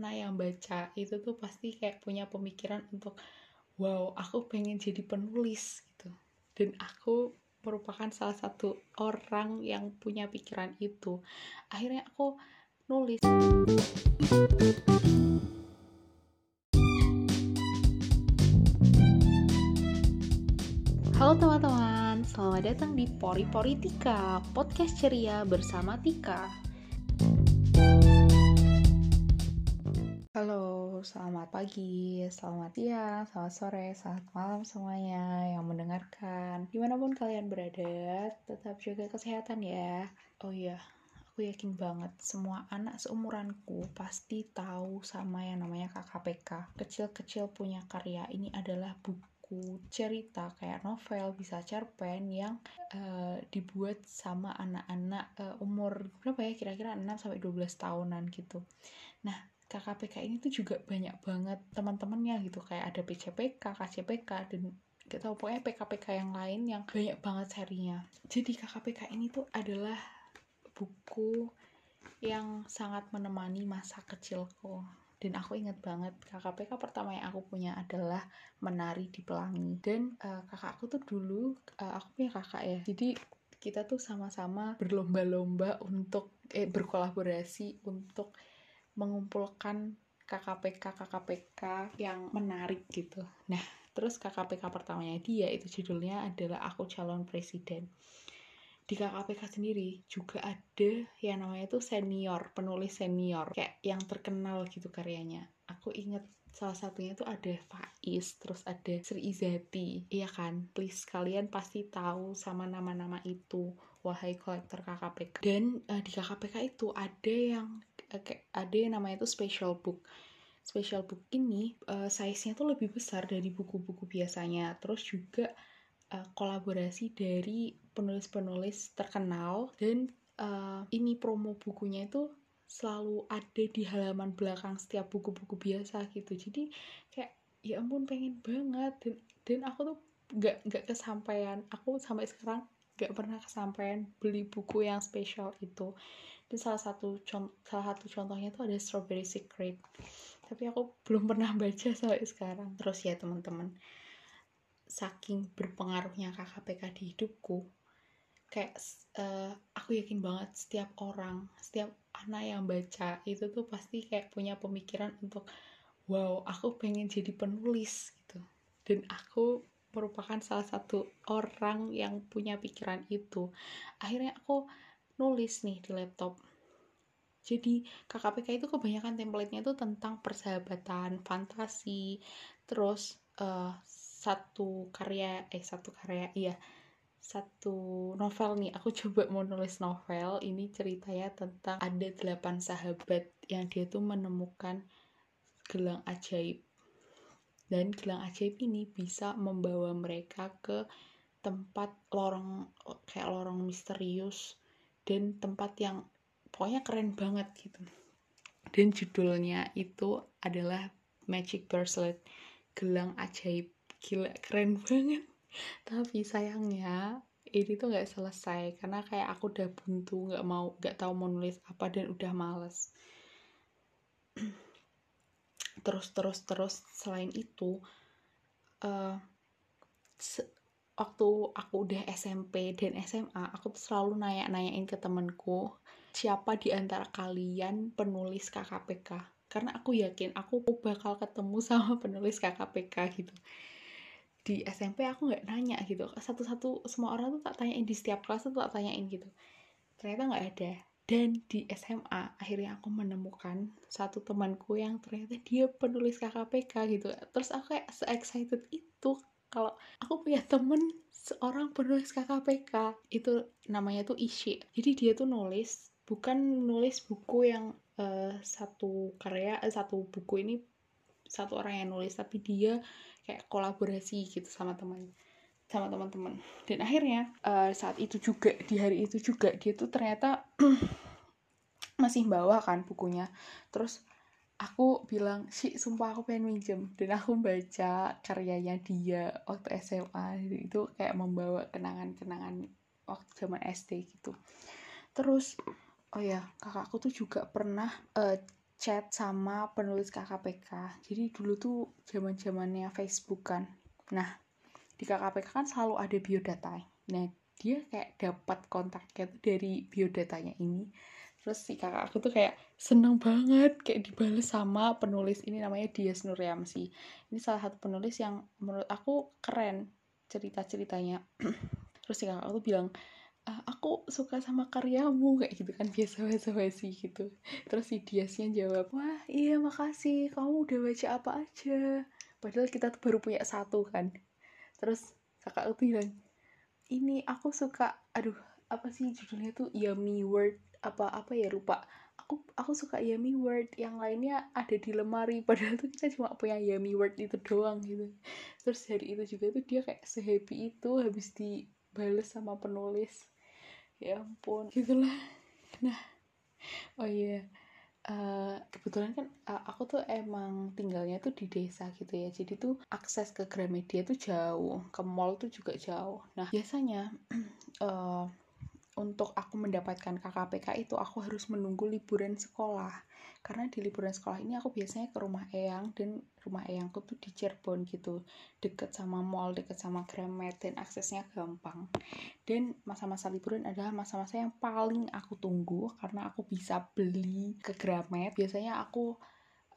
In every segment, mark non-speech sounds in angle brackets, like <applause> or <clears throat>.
anak yang baca itu tuh pasti kayak punya pemikiran untuk wow aku pengen jadi penulis gitu. Dan aku merupakan salah satu orang yang punya pikiran itu. Akhirnya aku nulis. Halo teman-teman, selamat datang di Pori Pori Tika, podcast ceria bersama Tika. Halo, selamat pagi, selamat siang, selamat sore, selamat malam semuanya yang mendengarkan. Di mana pun kalian berada, tetap jaga kesehatan ya. Oh iya, aku yakin banget semua anak seumuranku pasti tahu sama yang namanya KKPK. Kecil-kecil punya karya ini adalah buku buku cerita kayak novel bisa cerpen yang uh, dibuat sama anak-anak uh, umur berapa ya kira-kira 6 sampai 12 tahunan gitu. Nah, KKPK ini tuh juga banyak banget teman-temannya gitu. Kayak ada PCPK, KCPK dan gak tau pokoknya PKPK yang lain yang banyak banget serinya. Jadi KKPK ini tuh adalah buku yang sangat menemani masa kecilku. Dan aku ingat banget KKPK pertama yang aku punya adalah menari di pelangi. Dan uh, kakak aku tuh dulu uh, aku punya kakak ya. Jadi kita tuh sama-sama berlomba-lomba untuk eh berkolaborasi untuk mengumpulkan KKPK KKPK yang menarik gitu nah terus KKPK pertamanya dia itu judulnya adalah aku calon presiden di KKPK sendiri juga ada yang namanya itu senior, penulis senior, kayak yang terkenal gitu karyanya. Aku inget salah satunya itu ada Faiz, terus ada Sri Izati, iya kan? Please kalian pasti tahu sama nama-nama itu, wahai kolektor KKPK. Dan uh, di KKPK itu ada yang uh, ada yang namanya itu special book. Special book ini uh, size-nya tuh lebih besar dari buku-buku biasanya. Terus juga uh, kolaborasi dari penulis-penulis terkenal dan uh, ini promo bukunya itu selalu ada di halaman belakang setiap buku-buku biasa gitu jadi kayak ya ampun pengen banget dan dan aku tuh nggak nggak kesampaian aku sampai sekarang nggak pernah kesampaian beli buku yang spesial itu dan salah satu salah satu contohnya tuh ada Strawberry Secret. Tapi aku belum pernah baca sampai sekarang. Terus ya teman-teman saking berpengaruhnya KKPK di hidupku kayak uh, aku yakin banget setiap orang setiap anak yang baca itu tuh pasti kayak punya pemikiran untuk wow aku pengen jadi penulis gitu. Dan aku merupakan salah satu orang yang punya pikiran itu. Akhirnya aku nulis nih di laptop. Jadi KKPK itu kebanyakan templatenya itu tentang persahabatan fantasi terus uh, satu karya eh satu karya iya satu novel nih. Aku <laughs> coba mau nulis novel ini ceritanya tentang ada delapan sahabat yang dia tuh menemukan gelang ajaib. Dan gelang ajaib ini bisa membawa mereka ke tempat lorong kayak lorong misterius dan tempat yang pokoknya keren banget gitu. Dan judulnya itu adalah Magic Bracelet. Gelang ajaib. Gila keren banget. <laughs> Tapi sayangnya ini tuh nggak selesai. Karena kayak aku udah buntu nggak mau nggak tahu mau nulis apa dan udah males. <clears throat> Terus terus terus selain itu uh, waktu aku udah SMP dan SMA aku tuh selalu nanya-nanyain ke temenku siapa di antara kalian penulis KKPK karena aku yakin aku bakal ketemu <laughs> sama penulis KKPK gitu. Di SMP aku nggak nanya gitu. Satu-satu semua orang tuh tak tanyain di setiap kelas tuh tak tanyain gitu. Ternyata nggak ada. Dan di SMA akhirnya aku menemukan satu temanku yang ternyata dia penulis KKPK gitu. Terus aku kayak se excited itu kalau aku punya temen seorang penulis KKPK itu namanya tuh Ishi. Jadi dia tuh nulis bukan nulis buku yang uh, satu karya uh, satu buku ini satu orang yang nulis tapi dia kayak kolaborasi gitu sama teman sama teman-teman dan akhirnya uh, saat itu juga di hari itu juga dia tuh ternyata <clears throat> masih bawa kan bukunya. Terus aku bilang sih sumpah aku pengen minjem. Dan aku baca karyanya dia waktu SMA itu kayak membawa kenangan-kenangan waktu zaman SD gitu. Terus oh ya kakakku tuh juga pernah uh, chat sama penulis KKPK jadi dulu tuh zaman zamannya Facebook kan. Nah di KKPK kan selalu ada biodata nah dia kayak dapat kontaknya dari biodatanya ini terus si kakak aku tuh kayak seneng banget kayak dibales sama penulis ini namanya Dias Nuryamsi ini salah satu penulis yang menurut aku keren cerita ceritanya <clears throat> terus si kakak aku tuh bilang ah, aku suka sama karyamu kayak gitu kan biasa biasa basi gitu. Terus si Diasnya jawab wah iya makasih. Kamu udah baca apa aja? Padahal kita tuh baru punya satu kan. Terus kakak aku bilang ini aku suka aduh apa sih judulnya tuh? Yummy word apa apa ya lupa. Aku aku suka yummy word yang lainnya ada di lemari <laughs> padahal tuh kita cuma punya yummy word itu doang gitu. Terus dari itu juga tuh dia kayak sehappy itu habis dibales sama penulis. Ya ampun gitulah. Nah oh iya. Yeah Uh, kebetulan kan uh, aku tuh emang tinggalnya tuh di desa gitu ya. Jadi tuh akses ke Gramedia tuh jauh ke mall tuh juga jauh. Nah biasanya uh, <clears throat> untuk aku mendapatkan KKPK itu aku harus menunggu liburan sekolah. Karena di liburan sekolah ini aku biasanya ke rumah eyang dan rumah eyangku tuh di Cirebon gitu. Deket sama mall deket sama Gramet dan aksesnya gampang. Dan masa-masa liburan adalah masa-masa yang paling aku tunggu karena aku bisa beli ke Gramet. Biasanya aku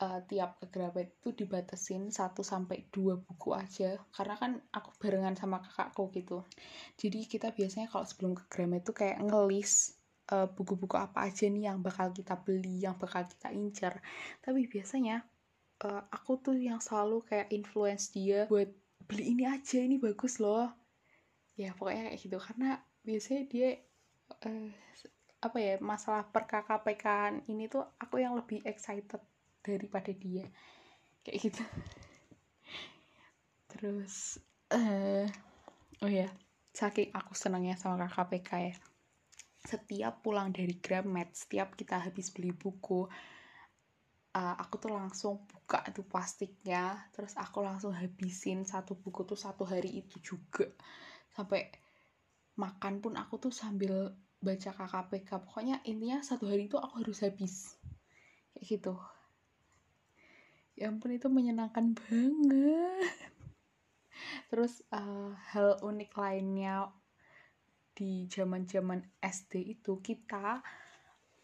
uh, tiap ke Gramet itu dibatasin 1 sampai 2 buku aja karena kan aku barengan sama kakakku gitu jadi kita biasanya kalau sebelum ke Gramet tuh kayak ngelis uh, buku-buku apa aja nih yang bakal kita beli, yang bakal kita incer. Tapi biasanya uh, aku tuh yang selalu kayak influence dia buat beli ini aja, ini bagus loh. Ya pokoknya kayak gitu karena biasanya dia uh, apa ya masalah per KKPK ini tuh aku yang lebih excited daripada dia kayak gitu terus uh, oh ya saking aku senangnya sama KKPK ya setiap pulang dari Gramet, setiap kita habis beli buku, uh, aku tuh langsung buka itu plastiknya, terus aku langsung habisin satu buku tuh satu hari itu juga. Sampai makan pun aku tuh sambil baca KKPK. Pokoknya intinya satu hari itu aku harus habis. Kayak gitu. Ya ampun itu menyenangkan banget. <laughs> Terus uh, hal unik lainnya di zaman-zaman SD itu kita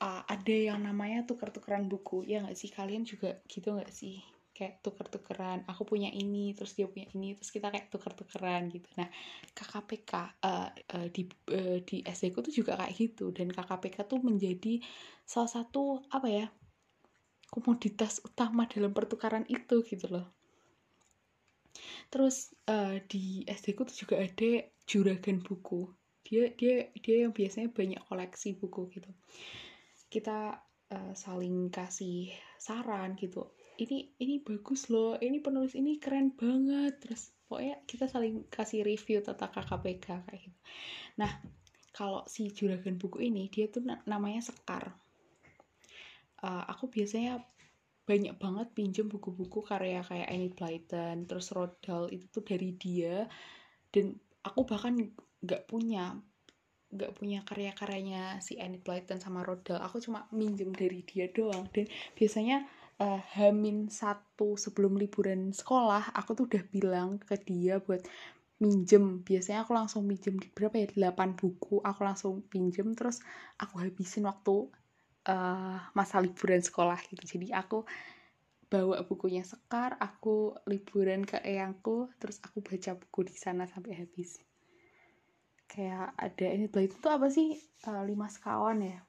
uh, ada yang namanya tuker-tukeran buku. Ya nggak sih? Kalian juga gitu nggak sih? Kayak tuker-tukeran aku punya ini terus dia punya ini terus kita kayak tuker-tukeran gitu. Nah KKPK uh, uh, eh, di uh, di SD ku tuh juga kayak gitu. Dan KKPK tuh menjadi salah satu apa ya komoditas utama dalam pertukaran itu gitu loh. Terus uh, di SD ku juga ada juragan buku. Dia dia dia yang biasanya banyak koleksi buku gitu. Kita uh, saling kasih saran gitu. Ini ini bagus loh ini penulis ini keren banget. Terus pokoknya kita saling kasih review tentang KKPK kayak gitu. Nah kalau si juragan buku ini dia tuh namanya Sekar uh, aku biasanya banyak banget pinjem buku-buku karya kayak Annie Blyton terus Rodal itu tuh dari dia. Dan aku bahkan nggak punya nggak punya karya-karyanya si Annie Blyton sama Rodal aku cuma minjem dari dia doang. Dan biasanya uh, Hamin satu sebelum liburan sekolah aku tuh udah bilang ke dia buat minjem. Biasanya aku langsung minjem berapa ya? 8 buku. Aku langsung pinjem terus aku habisin waktu uh, masa liburan sekolah gitu. Jadi aku bawa bukunya Sekar aku liburan ke eyangku terus aku baca buku di sana sampai habis. Kayak ada ini itu tuh apa sih? Uh, lima sekawan ya?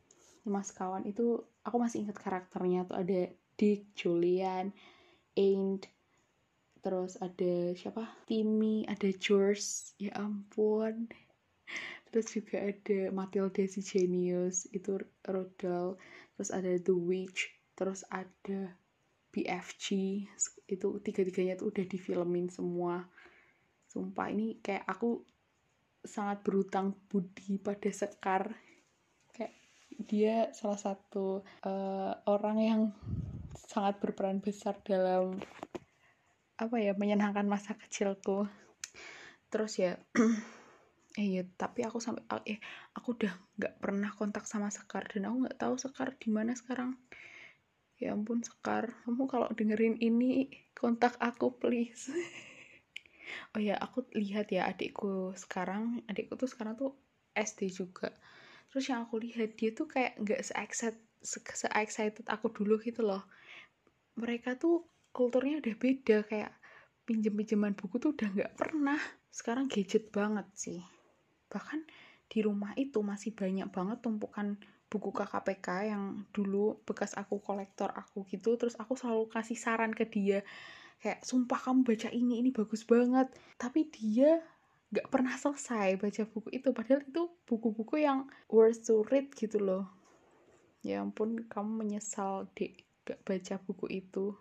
Lima sekawan. Itu aku masih ingat karakternya tuh. Ada Dick Julian Aint terus ada siapa? Timmy ada George. Ya ampun terus juga ada Matilda si Genius itu Rodal terus ada The Witch. Terus ada BFG itu tiga-tiganya tuh udah difilmin semua. Sumpah ini kayak aku sangat berutang budi pada Sekar. Kayak dia salah satu uh, orang yang sangat berperan besar dalam apa ya menyenangkan masa kecilku. Terus ya <clears throat> eh ya tapi aku sampai eh aku udah nggak pernah kontak sama Sekar dan aku nggak tahu Sekar di mana sekarang. Ya ampun Sekar kamu kalau dengerin ini kontak aku please. <laughs> Oh ya aku lihat ya adikku sekarang adikku tuh sekarang tuh SD juga. Terus yang aku lihat dia tuh kayak nggak se-excited se-excited aku dulu gitu loh. Mereka tuh kulturnya udah beda kayak pinjem-pinjeman buku tuh udah nggak pernah. Sekarang gadget banget sih bahkan di rumah itu masih banyak banget tumpukan buku KKPK yang dulu bekas aku kolektor aku gitu. Terus aku selalu kasih saran ke dia kayak sumpah kamu baca ini ini bagus banget. Tapi dia gak pernah selesai baca buku itu. Padahal itu buku-buku yang worth to read gitu loh. Ya ampun kamu menyesal dek gak baca buku itu.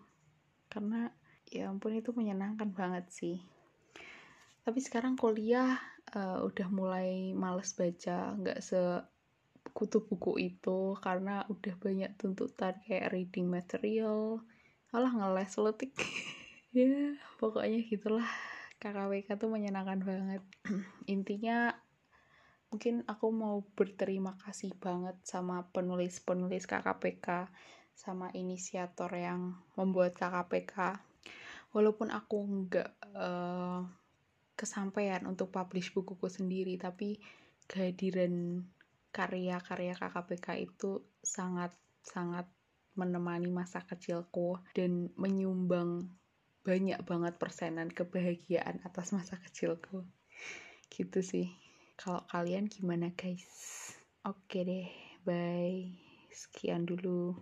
Karena ya ampun itu menyenangkan banget sih. Tapi sekarang kuliah uh, udah mulai males baca nggak se kutu buku itu karena udah banyak tuntutan kayak reading material alah ngeles letik. <laughs> Ya pokoknya gitulah. KKWK tuh menyenangkan banget. <clears throat> Intinya mungkin aku mau berterima kasih banget sama penulis-penulis KKPK sama inisiator yang membuat KKPK walaupun aku nggak uh, kesampaian untuk publish bukuku sendiri tapi kehadiran karya-karya KKPK itu sangat sangat menemani masa kecilku dan menyumbang banyak banget persenan kebahagiaan atas masa kecilku. Gitu sih. Kalau kalian gimana guys? Oke deh bye. Sekian dulu